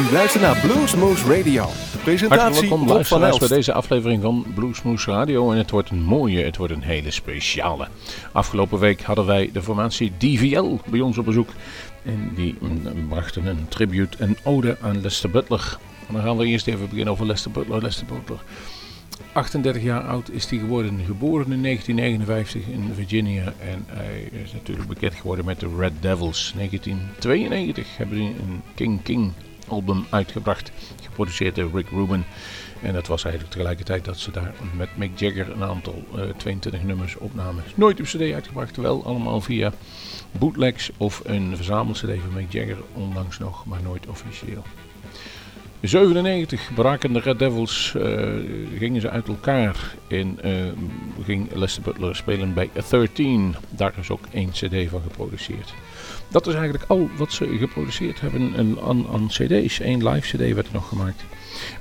U luistert naar Bluesmoose Radio. Presentatie Hartelijk welkom Rob van bij deze aflevering van Bluesmoose Radio. En het wordt een mooie, het wordt een hele speciale. Afgelopen week hadden wij de formatie DVL bij ons op bezoek. En die brachten een tribute, een ode aan Lester Butler. En dan gaan we eerst even beginnen over Lester Butler. Lester Butler. 38 jaar oud is hij geworden, geboren in 1959 in Virginia. En hij is natuurlijk bekend geworden met de Red Devils. 1992 hebben ze een King King album uitgebracht, geproduceerd door Rick Rubin. En dat was eigenlijk tegelijkertijd dat ze daar met Mick Jagger een aantal eh, 22 nummers opnamen. Nooit op cd uitgebracht, wel allemaal via bootlegs of een verzameld cd van Mick Jagger, onlangs nog, maar nooit officieel. 97 braken de Red Devils, eh, gingen ze uit elkaar en eh, ging Lester Butler spelen bij 13. Daar is ook één cd van geproduceerd. Dat is eigenlijk al wat ze geproduceerd hebben en aan, cd's. Eén live cd werd er nog gemaakt.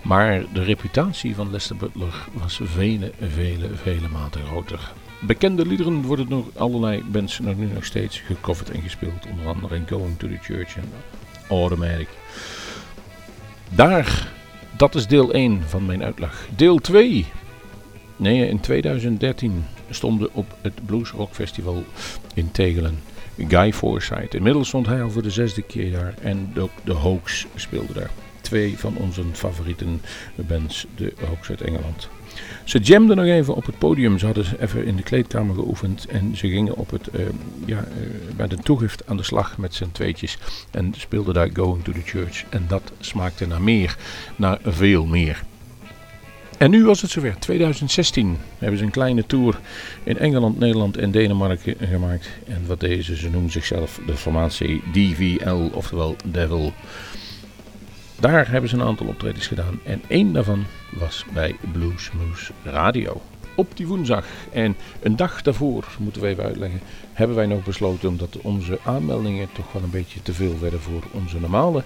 Maar de reputatie van Lester Butler was vele, vele, vele maten groter. Bekende liederen worden door allerlei bands nog nu nog steeds gecoverd en gespeeld. Onder andere in Going to the Church en Automatic. Daar, dat is deel 1 van mijn uitleg. Deel 2. Nee, in 2013 stonden op het Blues Rock Festival in Tegelen Guy Forsyth. Inmiddels stond hij al voor de zesde keer daar en ook de Hoax speelde daar. Twee van onze favorieten bands, de Hoax uit Engeland. Ze jamden nog even op het podium. Ze hadden even in de kleedkamer geoefend. En ze gingen op het, eh, ja, eh, bij de toegift aan de slag met z'n tweetjes. En speelden daar Going to the Church. En dat smaakte naar meer. Naar veel meer. En nu was het zover. 2016 hebben ze een kleine tour in Engeland, Nederland en Denemarken gemaakt. En wat deden ze? Noemen zichzelf de formatie DVL, oftewel Devil. Daar hebben ze een aantal optredens gedaan. En één daarvan was bij Bluesmoose Radio. Op die woensdag. En een dag daarvoor, moeten we even uitleggen, hebben wij nog besloten omdat onze aanmeldingen toch wel een beetje te veel werden voor onze normale,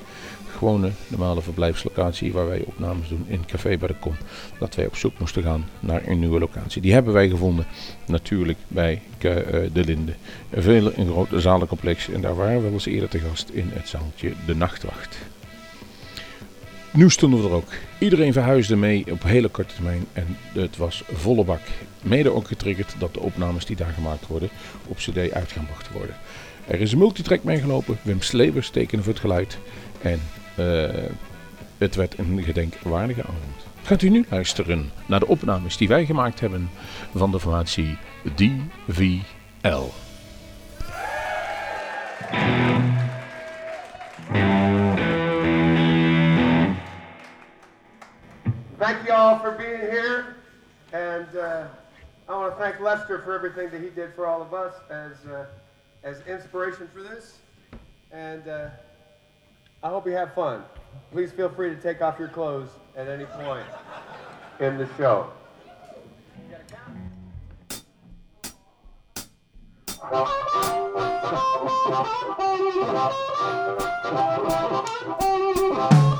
gewone, normale verblijfslocatie waar wij opnames doen in Café Kom. Dat wij op zoek moesten gaan naar een nieuwe locatie. Die hebben wij gevonden, natuurlijk bij eh, De Linde. Een veel een groot zalencomplex en daar waren we wel eens eerder te gast in het zaaltje De Nachtwacht. Nu stonden we er ook. Iedereen verhuisde mee op hele korte termijn en het was volle bak. Mede ook getriggerd dat de opnames die daar gemaakt worden op cd uit gaan mochten worden. Er is een multitrack meegelopen, Wim Slebers tekende voor het geluid en eh, het werd een gedenkwaardige avond. Gaat u nu luisteren naar de opnames die wij gemaakt hebben van de formatie DVL. Thank you all for being here, and uh, I want to thank Lester for everything that he did for all of us as uh, as inspiration for this. And uh, I hope you have fun. Please feel free to take off your clothes at any point in the show.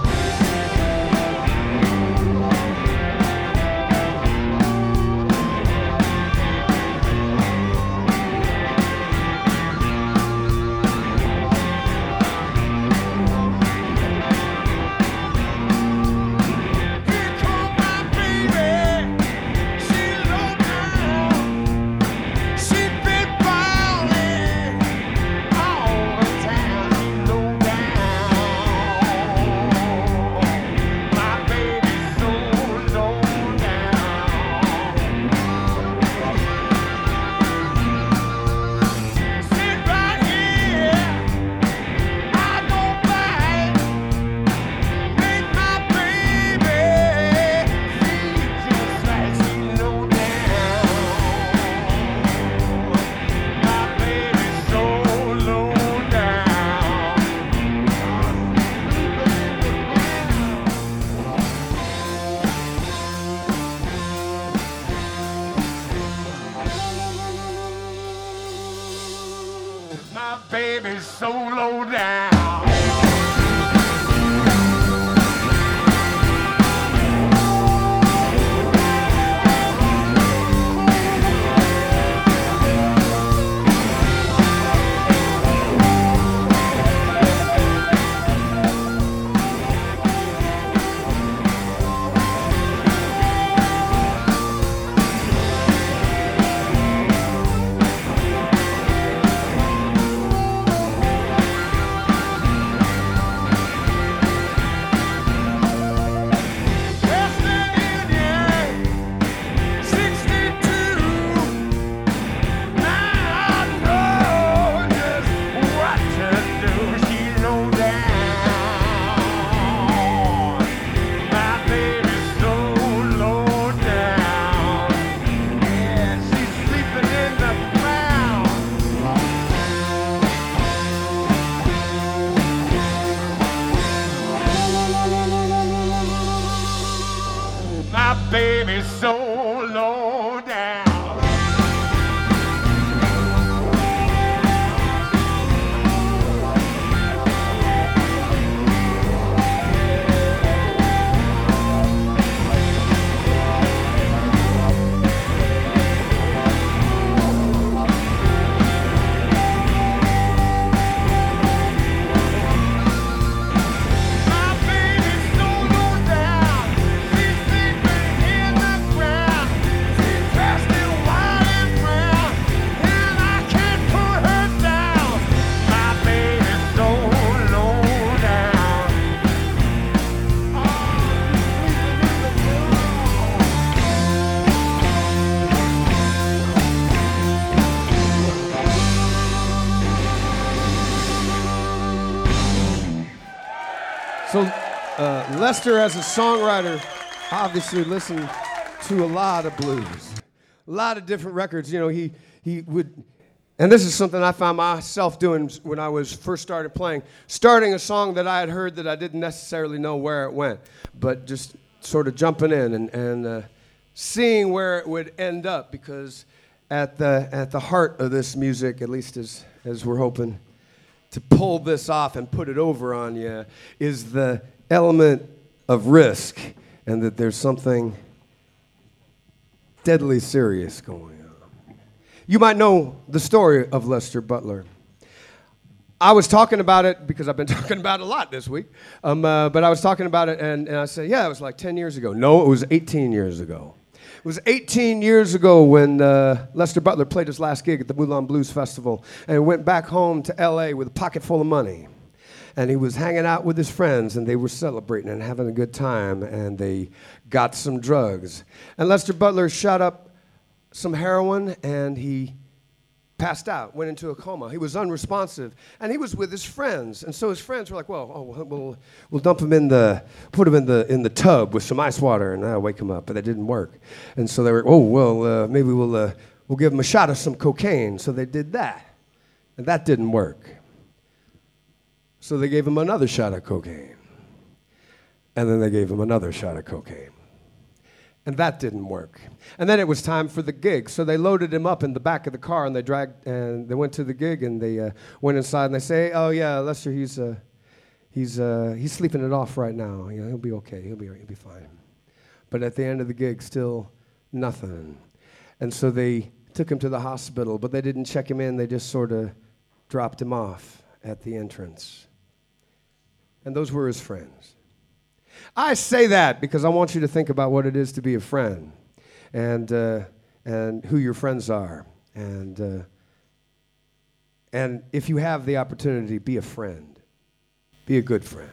Lester, as a songwriter, obviously listened to a lot of blues, a lot of different records. You know, he he would, and this is something I found myself doing when I was first started playing, starting a song that I had heard that I didn't necessarily know where it went, but just sort of jumping in and and uh, seeing where it would end up because at the at the heart of this music, at least as as we're hoping to pull this off and put it over on you is the element of risk and that there's something deadly serious going on. You might know the story of Lester Butler. I was talking about it because I've been talking about it a lot this week. Um, uh, but I was talking about it and, and I said, yeah, it was like 10 years ago. No, it was 18 years ago. It was 18 years ago when uh, Lester Butler played his last gig at the Moulin Blues Festival and went back home to LA with a pocket full of money. And he was hanging out with his friends and they were celebrating and having a good time and they got some drugs. And Lester Butler shot up some heroin and he passed out, went into a coma. He was unresponsive, and he was with his friends. And so his friends were like, "Well, oh, we'll, we'll dump him in the, put him in the in the tub with some ice water, and I'll wake him up." But that didn't work. And so they were, "Oh, well, uh, maybe we'll uh, we'll give him a shot of some cocaine." So they did that, and that didn't work. So they gave him another shot of cocaine, and then they gave him another shot of cocaine. And that didn't work. And then it was time for the gig. So they loaded him up in the back of the car and they dragged and they went to the gig and they uh, went inside and they say, "Oh yeah, Lester, he's uh, he's uh, he's sleeping it off right now. You know, he'll be okay. He'll be he'll be fine." But at the end of the gig, still nothing. And so they took him to the hospital, but they didn't check him in. They just sort of dropped him off at the entrance. And those were his friends. I say that because I want you to think about what it is to be a friend and, uh, and who your friends are. And, uh, and if you have the opportunity, be a friend, be a good friend.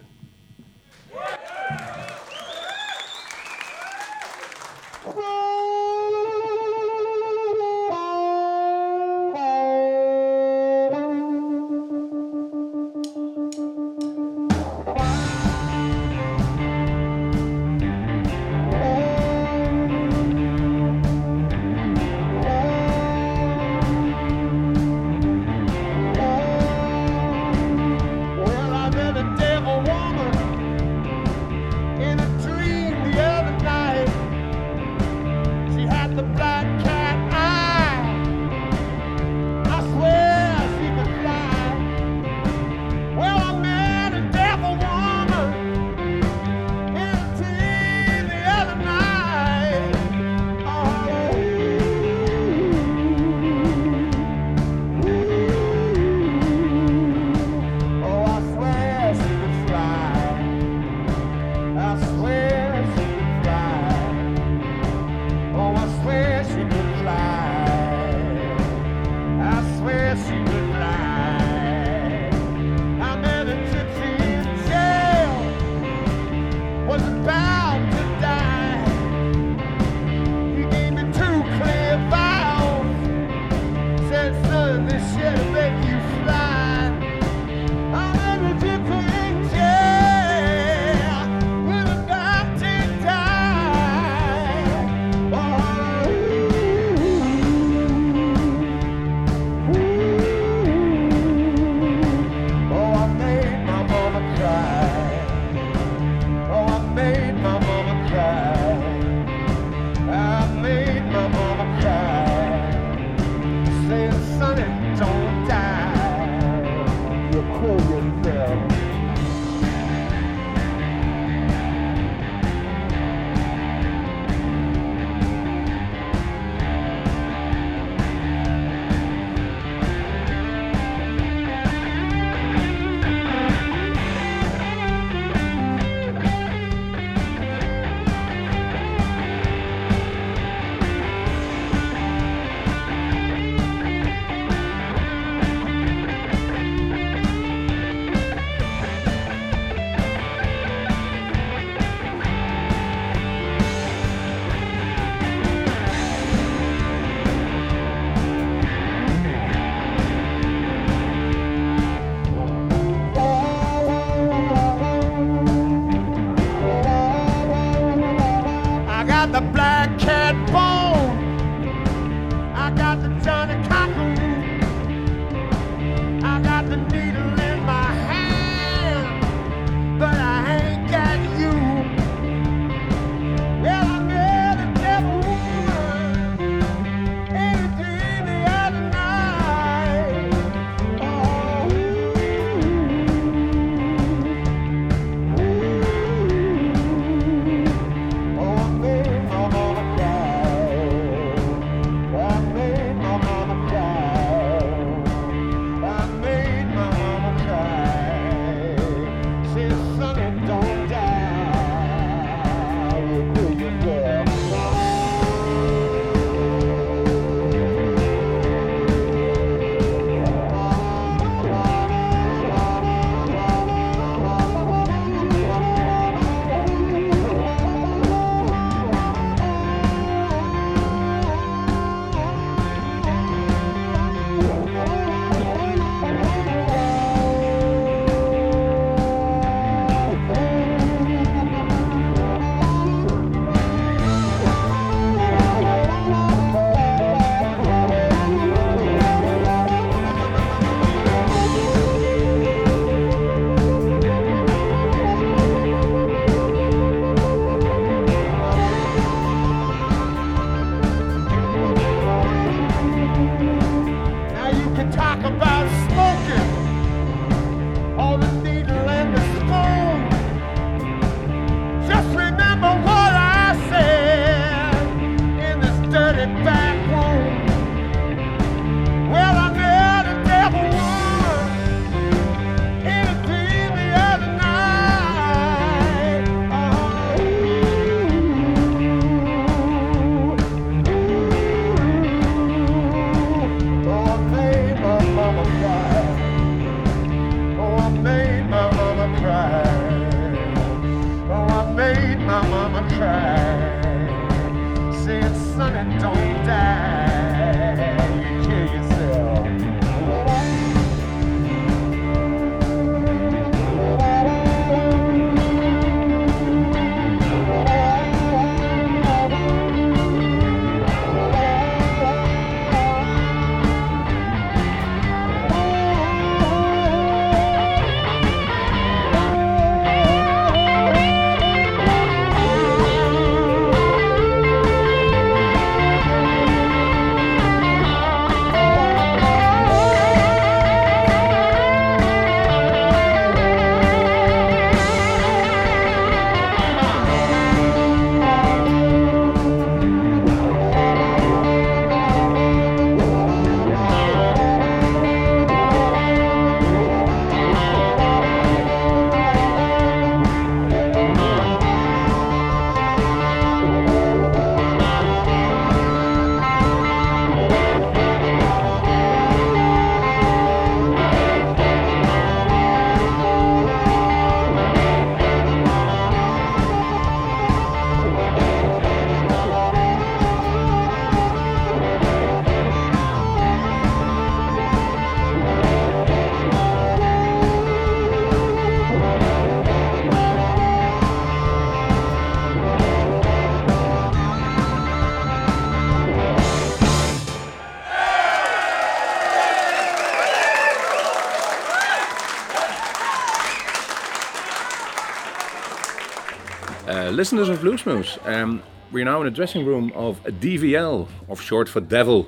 Listeners of Bluesmoose, um, we're now in the dressing room of DVL, of short for Devil,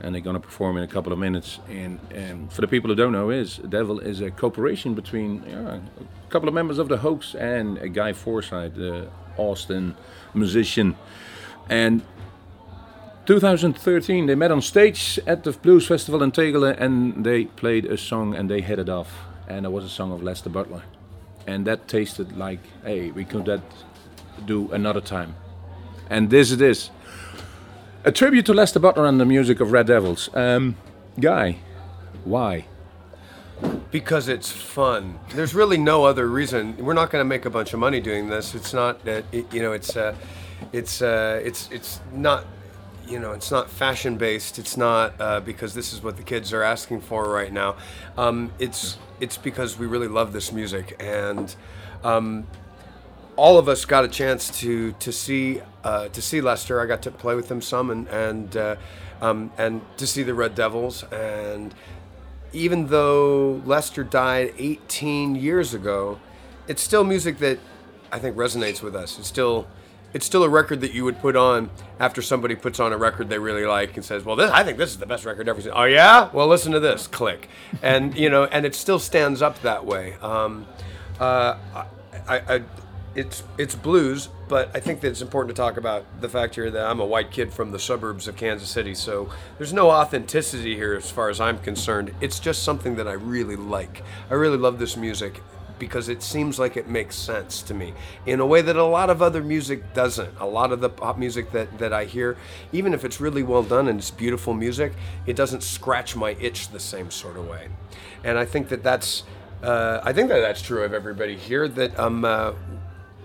and they're going to perform in a couple of minutes. And um, for the people who don't know, is Devil is a cooperation between a couple of members of the Hoax and a Guy Forsyth, the Austin musician. And 2013, they met on stage at the Blues Festival in Tegelen, and they played a song and they headed off. And it was a song of Lester Butler, and that tasted like, hey, we could that do another time. And this it is. A tribute to Lester Butler and the music of Red Devils. Um, Guy, why? Because it's fun. There's really no other reason. We're not going to make a bunch of money doing this. It's not that it, you know. It's uh, it's uh, it's it's not you know. It's not fashion based. It's not uh, because this is what the kids are asking for right now. Um, it's it's because we really love this music and. Um, all of us got a chance to to see uh, to see Lester. I got to play with him some and and uh, um, and to see the Red Devils. And even though Lester died 18 years ago, it's still music that I think resonates with us. It's still it's still a record that you would put on after somebody puts on a record they really like and says, "Well, this, I think this is the best record ever." Seen. Oh yeah, well listen to this, click, and you know, and it still stands up that way. Um, uh, I, I, it's it's blues, but I think that it's important to talk about the fact here that I'm a white kid from the suburbs of Kansas City, so there's no authenticity here as far as I'm concerned. It's just something that I really like. I really love this music because it seems like it makes sense to me in a way that a lot of other music doesn't. A lot of the pop music that, that I hear, even if it's really well done and it's beautiful music, it doesn't scratch my itch the same sort of way. And I think that that's uh, I think that that's true of everybody here. That um, uh,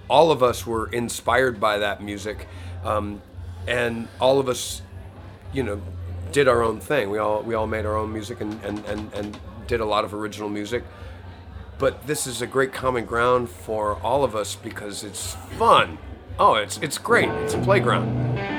all of us were inspired by that music, um, and all of us, you know, did our own thing. We all we all made our own music and and, and, and did a lot of original music. But this is a great common ground for all of us because it's fun. Oh, it's it's great. It's a playground.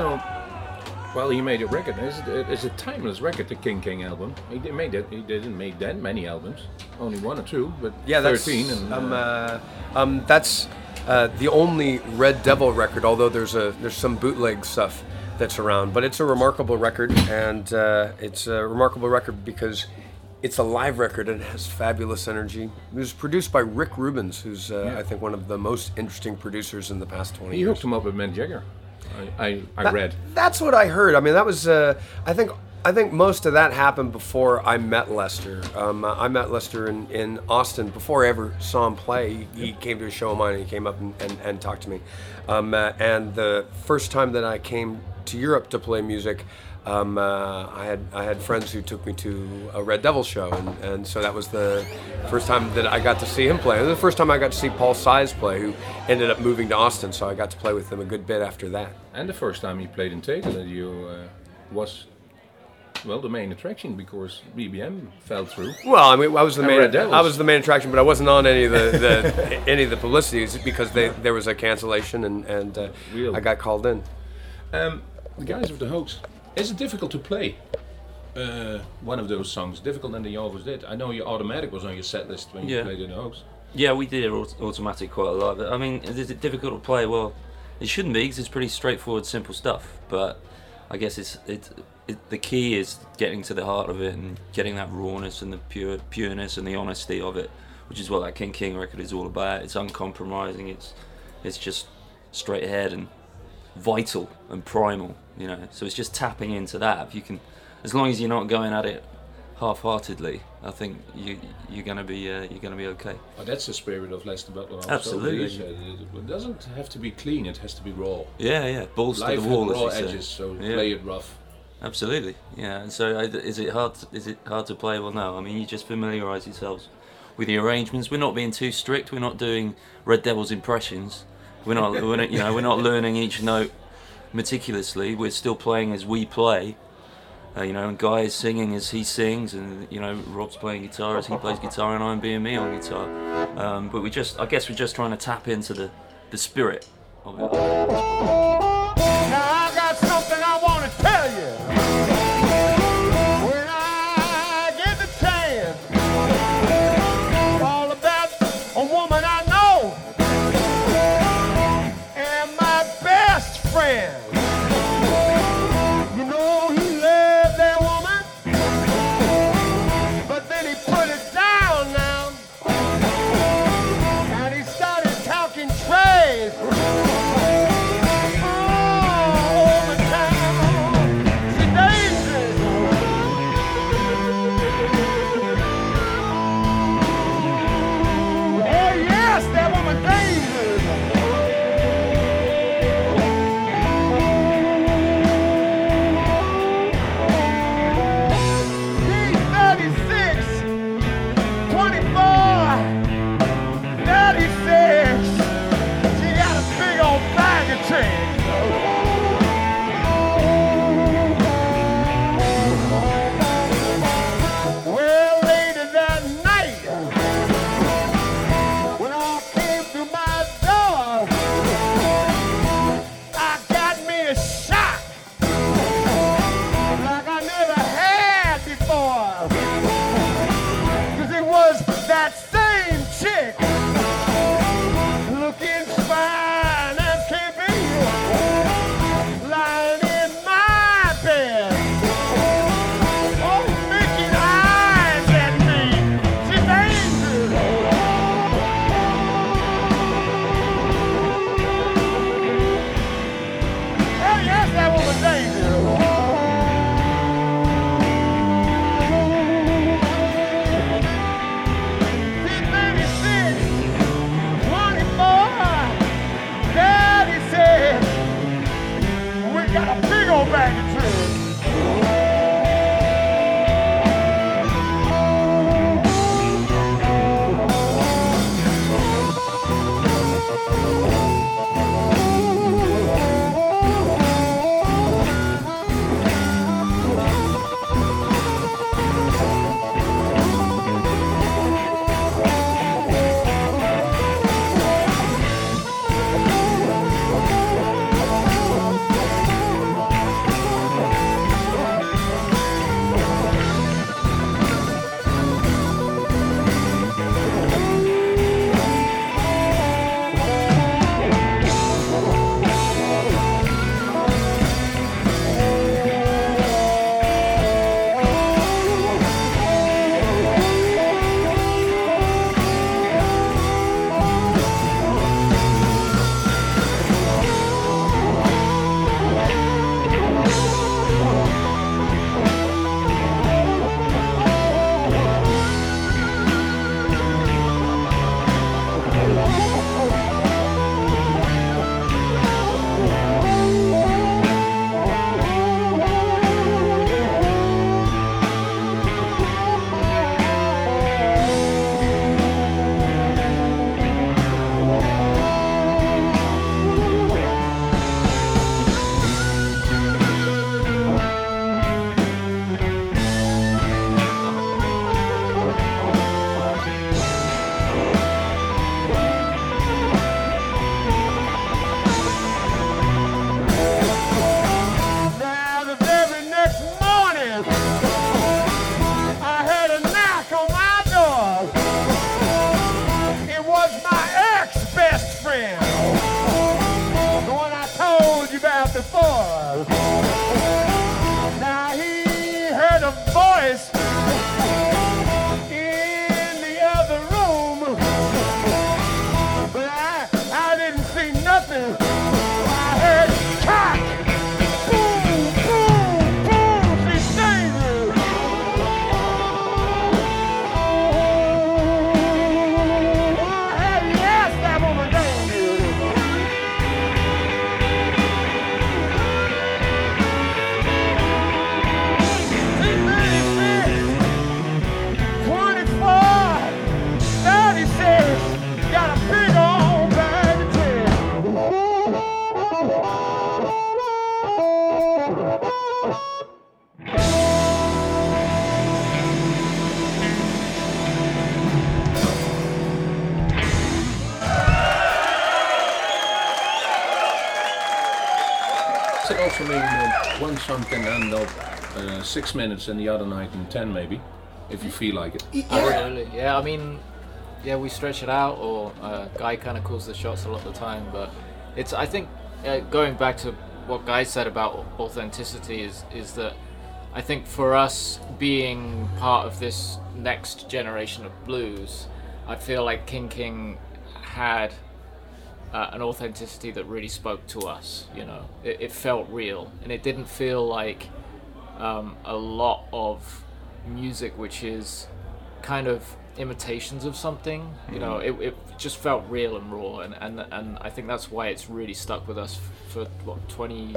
Also, well, he made a record. It's, it's a timeless record, the King King album. He did, made it. He didn't make that many albums, only one or two, but Yeah, that's thirteen. And um, uh, uh, um, that's uh, the only Red Devil record. Although there's a there's some bootleg stuff that's around, but it's a remarkable record, and uh, it's a remarkable record because it's a live record and it has fabulous energy. It was produced by Rick Rubin, who's uh, I think one of the most interesting producers in the past 20 he years. hooked him up with Mick Jagger. I, I, I That- read. That's what I heard. I mean, that was. Uh, I think. I think most of that happened before I met Lester. Um, I met Lester in, in Austin before I ever saw him play. He, he came to a show of mine and he came up and, and, and talked to me. Um, uh, and the first time that I came to Europe to play music, um, uh, I had I had friends who took me to a Red Devil show, and, and so that was the first time that I got to see him play. And the first time I got to see Paul Size play, who ended up moving to Austin, so I got to play with him a good bit after that. And the first time he played in Tegelen, you uh, was well the main attraction because BBM fell through. Well, I mean, I was the main. I was the main attraction, but I wasn't on any of the, the any of the publicities because they, there was a cancellation and and uh, I got called in. Um, the guys of the hoax. Is it difficult to play uh, one of those songs? Difficult than you always did. I know your automatic was on your set list when you Yeah. played in the hoax. Yeah, we did automatic quite a lot. I mean, is it difficult to play? Well, it shouldn't be because it's pretty straightforward, simple stuff. But I guess it's it, it. The key is getting to the heart of it and getting that rawness and the pure pureness and the honesty of it, which is what that King King record is all about. It's uncompromising. It's it's just straight ahead and vital and primal. You know, so it's just tapping into that. If you can, as long as you're not going at it half-heartedly, I think you you're gonna be uh, you're gonna be okay. That's the spirit of Lester Butler. Absolutely. Said it, doesn't have to be clean; it has to be raw. Yeah, yeah, balls Life to the wall, raw edges, so Yeah. play it rough. Absolutely, yeah. And so, is it hard? Is it hard to play? Well, no. I mean, you just familiarise yourselves with the arrangements. We're not being too strict. We're not doing Red Devil's impressions. We're not. we're not you know, we're not learning each note meticulously. We're still playing as we play. Uh, you know, and Guy is singing as he sings, and you know, Rob's playing guitar as he plays guitar, and I'm being me on guitar. Um, but we just, I guess, we're just trying to tap into the the spirit of it. Six minutes and the other night in ten, maybe, if you feel like it. Absolutely. Yeah, I mean, yeah, we stretch it out, or uh, Guy kind of calls the shots a lot of the time. But it's, I think, uh, going back to what Guy said about authenticity is is that I think for us being part of this next generation of blues, I feel like King King had uh, an authenticity that really spoke to us. You know, it, it felt real, and it didn't feel like um, a lot of music which is kind of imitations of something. You know, it, it just felt real and raw, and, and and I think that's why it's really stuck with us for what twenty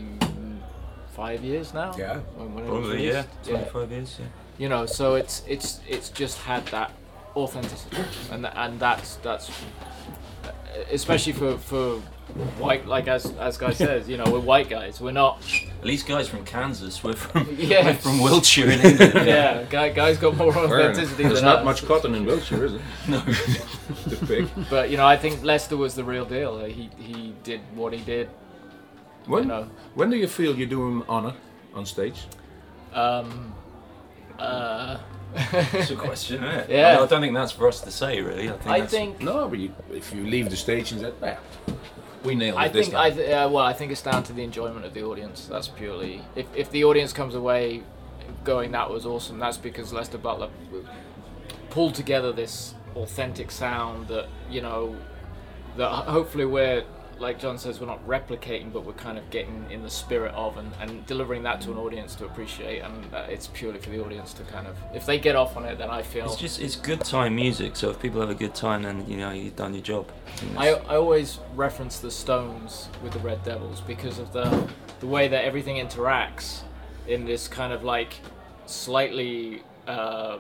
five years now. Yeah. when, when Probably, yeah. released. 25 years, yeah. You know, so it's it's it's just had that authenticity, and and that's that's especially for for white like as as guy says, you know, we're white guys. We're not. At least guys from Kansas, we're from, Yeah. we're from Wiltshire in England. Yeah, guy, guys got more authenticity There's than not us. much cotton in Wiltshire, is it? No. the pig. But you know, I think Lester was the real deal. He he did what he did. When, You know. when do you feel you do him honor on stage? Um, uh, It's a question, isn't it? Yeah. I, mean, I don't think that's for us to say, really. I think, I think No, but you, if you leave the stage and say, "Well, we nailed I it this think I th- uh, well I think it's down to the enjoyment of the audience. That's purely if if the audience comes away going that was awesome. That's because Lester Butler pulled together this authentic sound that you know that hopefully we're like John says we're not replicating but we're kind of getting in the spirit of and, and delivering that to an audience to appreciate and uh, it's purely for the audience to kind of if they get off on it then I feel It's just it's good time music. So if people have a good time, then you know you've done your job. I I, always reference the Stones with the Red Devils because of the the way that everything interacts in this kind of like slightly uh,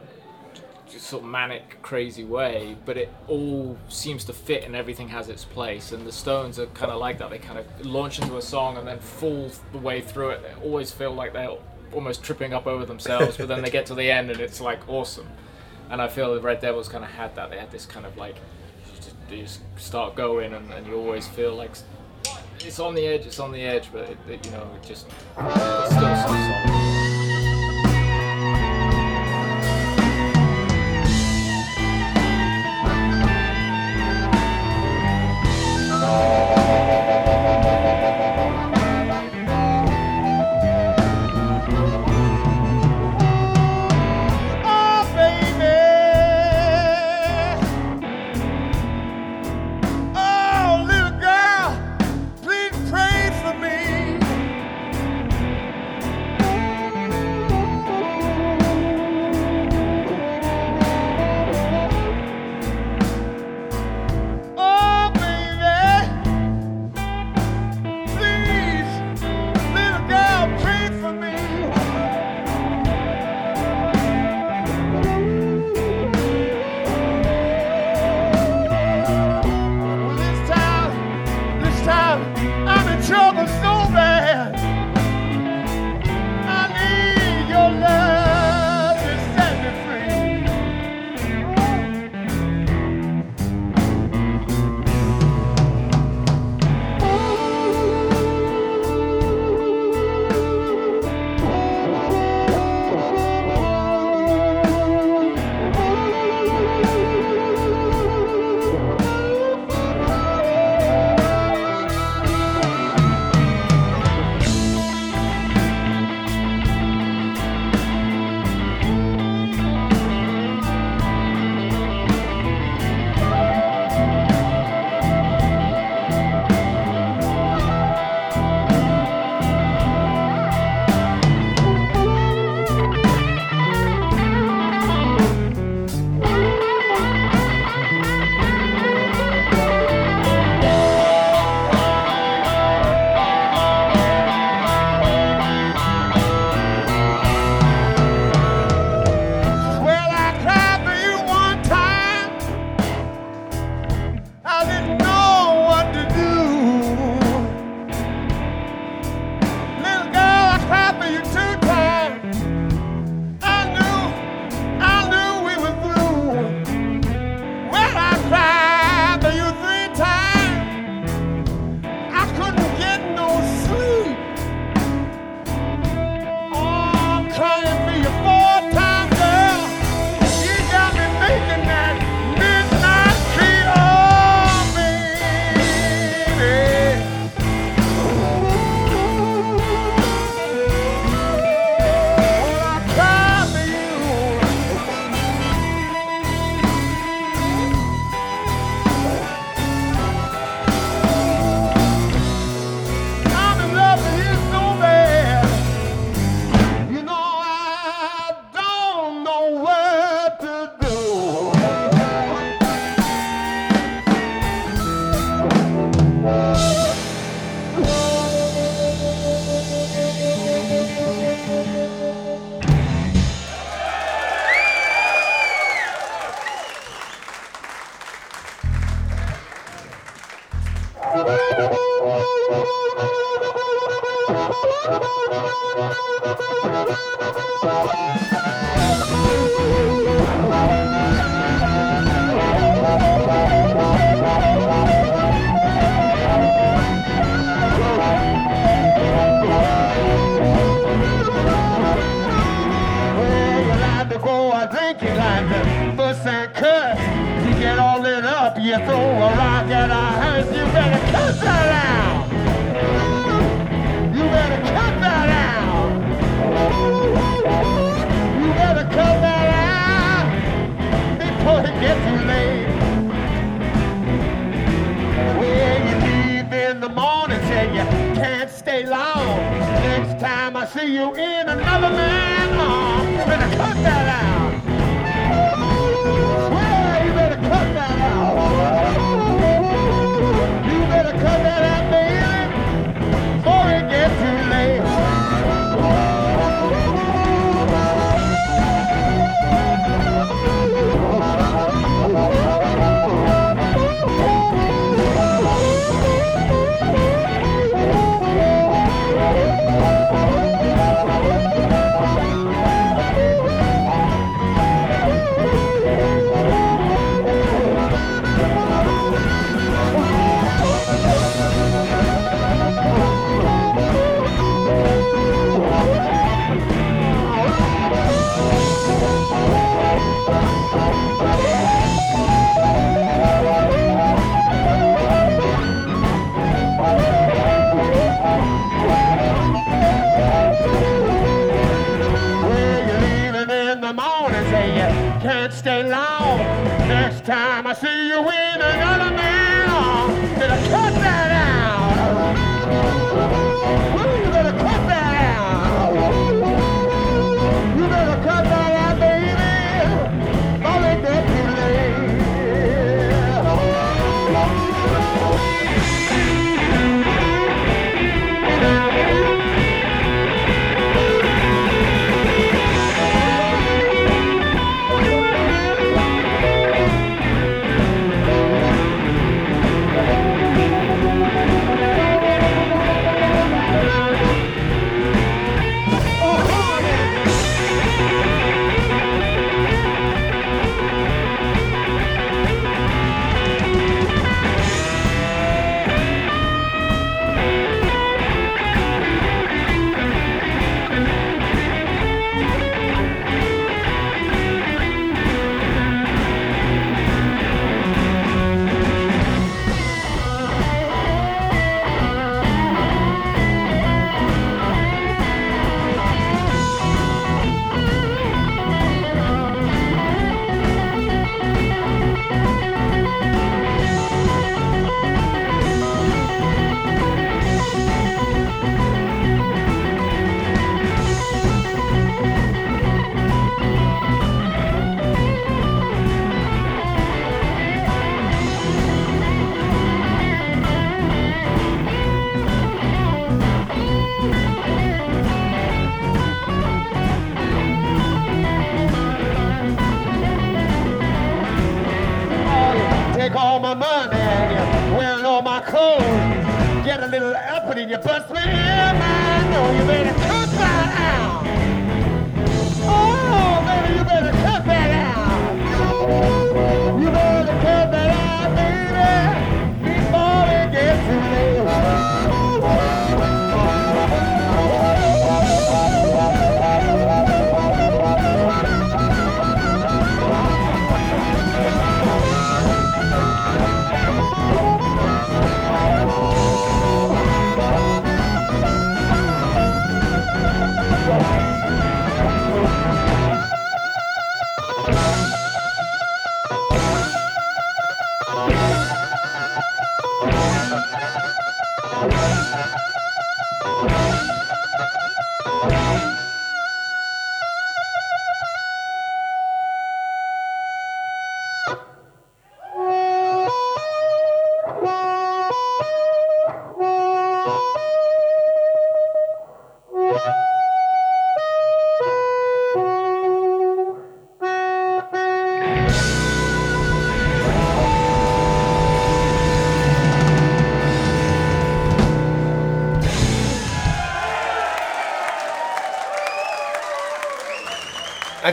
sort of manic, crazy way, but it all seems to fit and everything has its place. And the Stones are kind of like that. They kind of launch into a song and then fall the way through it. They always feel like they're almost tripping up over themselves, but then they get to the end and it's like awesome. And I feel the Red Devils kind of had that. They had this kind of like you just, you just start going and, and you always feel like it's on the edge, it's on the edge, but it, it, you know, it just it's still. Oh, see you in another man. Did I cut that out?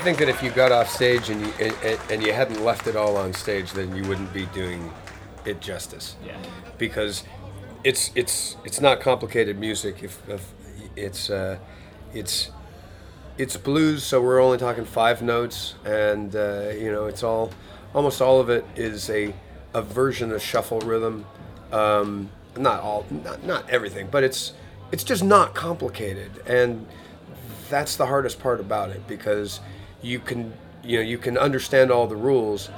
Think that if you got off stage and you and, and- you hadn't left it all on stage, then you wouldn't be doing it justice. Yeah. Because it's it's it's not complicated music. If, if it's uh, it's it's blues, so we're only talking five notes, and uh, you know it's all almost all of it is a a version of shuffle rhythm. Um, not all, not, not everything, but it's it's just not complicated, and that's the hardest part about it because you can you know you can understand all the rules,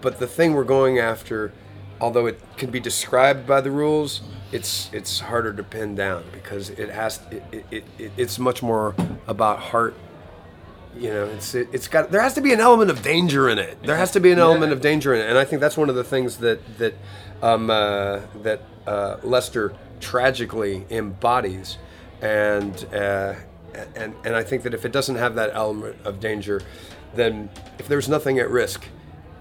but the thing we're going after, although it can be described by the rules, it's it's harder to pin down because it has it, it, it, it it's much more about heart. You know, it's it, it's got there has to be an element of danger in it. There has to be an element of danger in it, and I think that's one of the things that that um, uh, that uh, Lester tragically embodies, and uh, and and I think that if it doesn't have that element of danger, then if there's nothing at risk,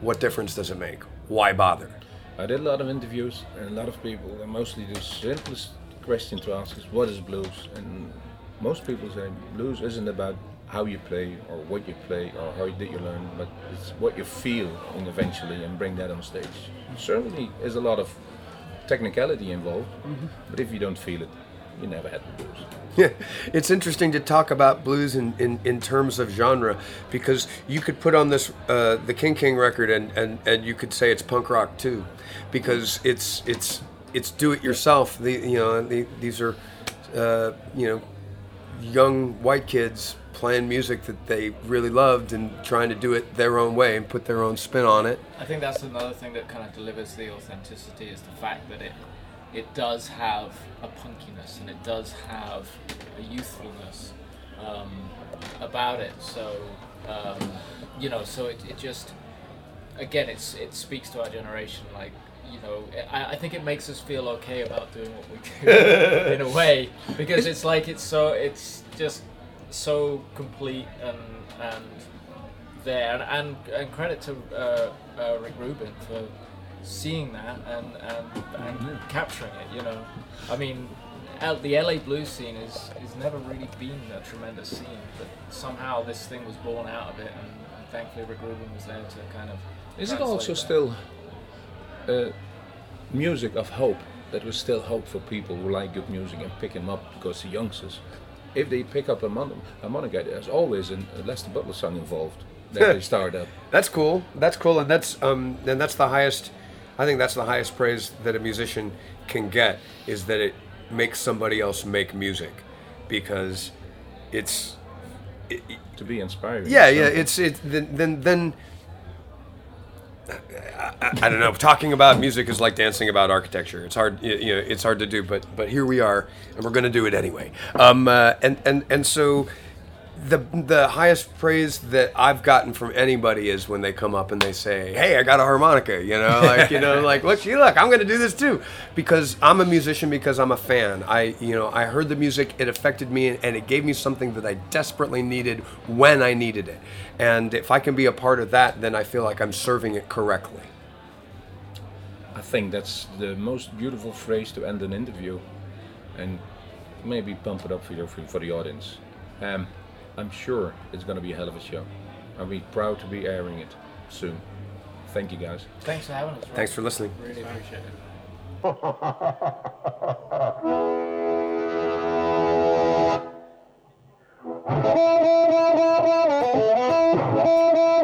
what difference does it make? Why bother? I did a lot of interviews and a lot of people, and mostly the simplest question to ask is what is blues? And most people say blues isn't about how you play or what you play or how did you learn, but it's what you feel and eventually and bring that on stage. Certainly is a lot of technicality involved, mm-hmm. but if you don't feel it, you never had the blues. Yeah, it's interesting to talk about blues in, in, in terms of genre because you could put on this uh, the King King record and, and, and you could say it's punk rock too, because it's it's it's do it yourself. The you know the, these are uh, you know young white kids playing music that they really loved and trying to do it their own way and put their own spin on it. I think that's another thing that kind of delivers the authenticity is the fact that it it does have a punkiness and it does have a youthfulness um, about it. So um, you know, so it, it just again, it's it speaks to our generation. Like you know, I, I think it makes us feel okay about doing what we do in a way because it's like it's so it's just so complete and and there and and, and credit to uh, uh, Rick Rubin for seeing that and and, and capturing it. You know, I mean. L- the LA blues scene is, is never really been a tremendous scene, but somehow this thing was born out of it, and, and thankfully Rick Rubin was there to kind of. Is it also that. still uh, music of hope? That was still hope for people who like good music and pick them up because the youngsters, if they pick up a mon- a harmonica, there's always a Lester Butler song involved that they start up. That's cool. That's cool, and that's um, and that's the highest. I think that's the highest praise that a musician can get is that it makes somebody else make music, because it's. It, To be inspired. yeah, yeah. It's it. Then then then. I, I, I don't know. Talking about music is like dancing about architecture. It's hard, you you know. It's hard to do, but but here we are, and we're going to do it anyway. Um, uh, and and and so, the the highest praise that I've gotten from anybody is when they come up and they say, "Hey, I got a harmonica," you know, like you know, like look, you look, I'm going to do this too, because I'm a musician because I'm a fan. I you know I heard the music, it affected me, and it gave me something that I desperately needed when I needed it, and if I can be a part of that, then I feel like I'm serving it correctly. I think that's the most beautiful phrase to end an interview, and maybe pump it up for your for, the audience. Um, I'm sure it's going to be a hell of a show. I'll be proud to be airing it soon. Thank you guys. Thanks for having us. Rob. Thanks for listening. Really appreciate it.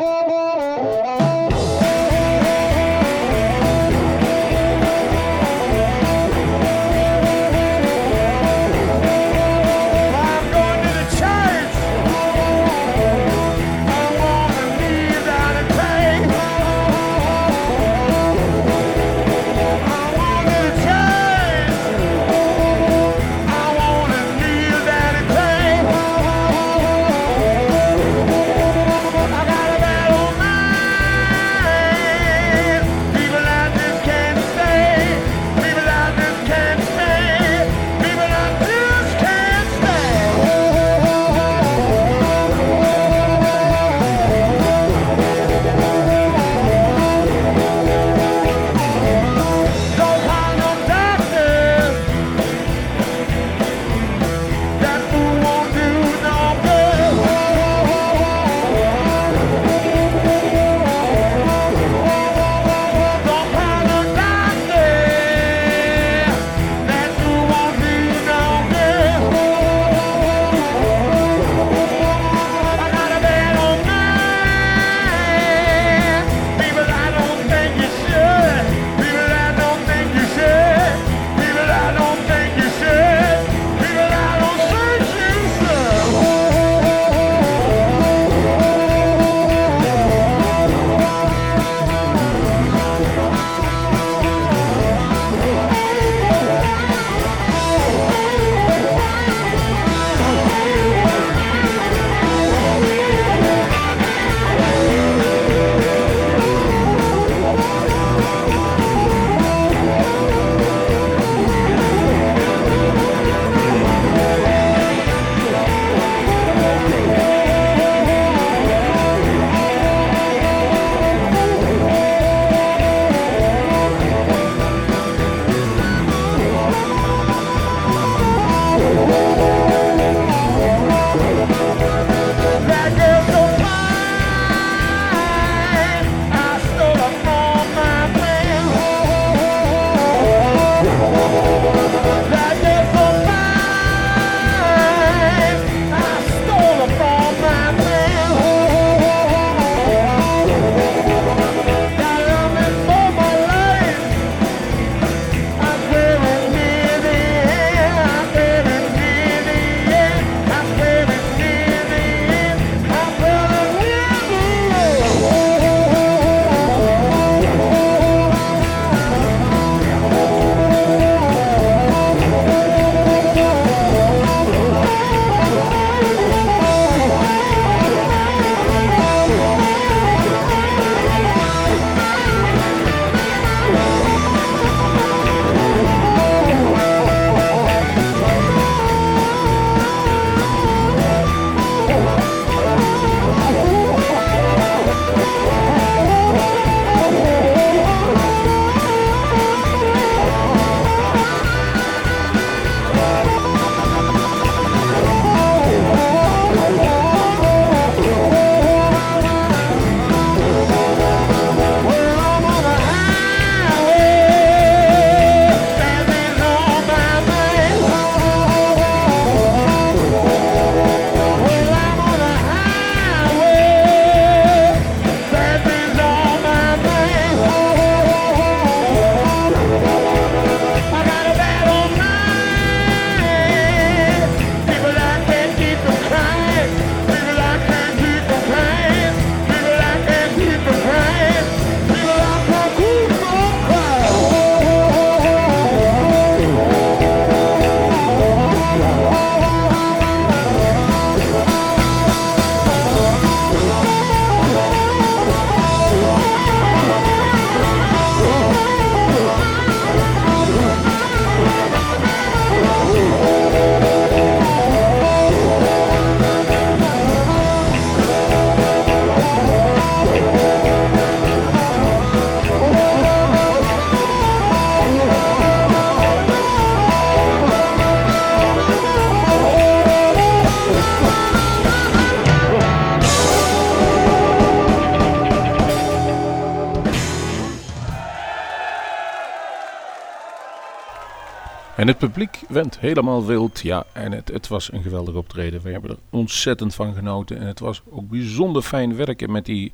het publiek went helemaal wild. Ja, en het, het was een geweldig optreden. We hebben er ontzettend van genoten. En het was ook bijzonder fijn werken met die,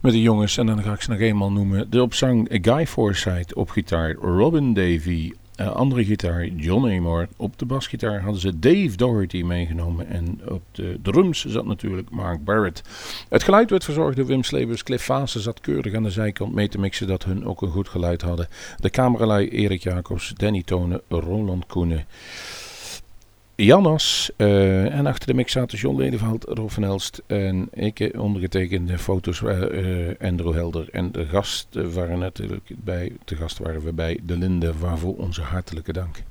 met die jongens. En dan ga ik ze nog eenmaal noemen. De op zang Guy Forsyth, op gitaar Robin Davy, uh, andere gitaar John Amor. Op de basgitaar hadden ze Dave Doherty meegenomen. En op de drums zat natuurlijk Mark Barrett. Het geluid werd verzorgd door Wim Slebers. Cliff Vaassen zat keurig aan de zijkant mee te mixen dat hun ook een goed geluid hadden. De cameralui Erik Jacobs, Danny Tonen, Roland Koenen. Jannas. Uh, en achter de mix zaten John Ledeveld, Rob van Elst en ik eh, ondergetekende foto's uh, Andrew Helder. En de gast waren natuurlijk bij, te gast waren we bij De Linde, waarvoor onze hartelijke dank.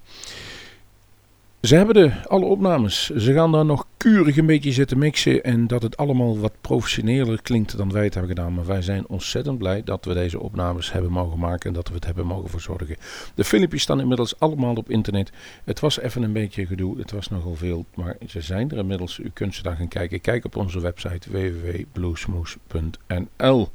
Ze hebben de, alle opnames. Ze gaan daar nog kurig een beetje zitten mixen. En dat het allemaal wat professioneler klinkt dan wij het hebben gedaan. Maar wij zijn ontzettend blij dat we deze opnames hebben mogen maken. En dat we het hebben mogen verzorgen. De filmpjes staan inmiddels allemaal op internet. Het was even een beetje gedoe. Het was nogal veel. Maar ze zijn er inmiddels. U kunt ze daar gaan kijken. Kijk op onze website www.bluesmoes.nl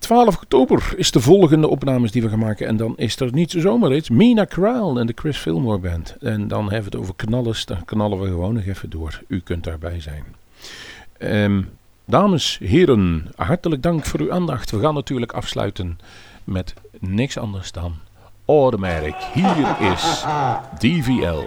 12 oktober is de volgende opnames die we gaan maken. En dan is er niet zomaar iets. Mina Kraal en de Chris Fillmore Band. En dan hebben we het over knallers. Dan knallen we gewoon nog even door. U kunt daarbij zijn. Um, dames, heren, hartelijk dank voor uw aandacht. We gaan natuurlijk afsluiten met niks anders dan Automatic. Hier is DVL.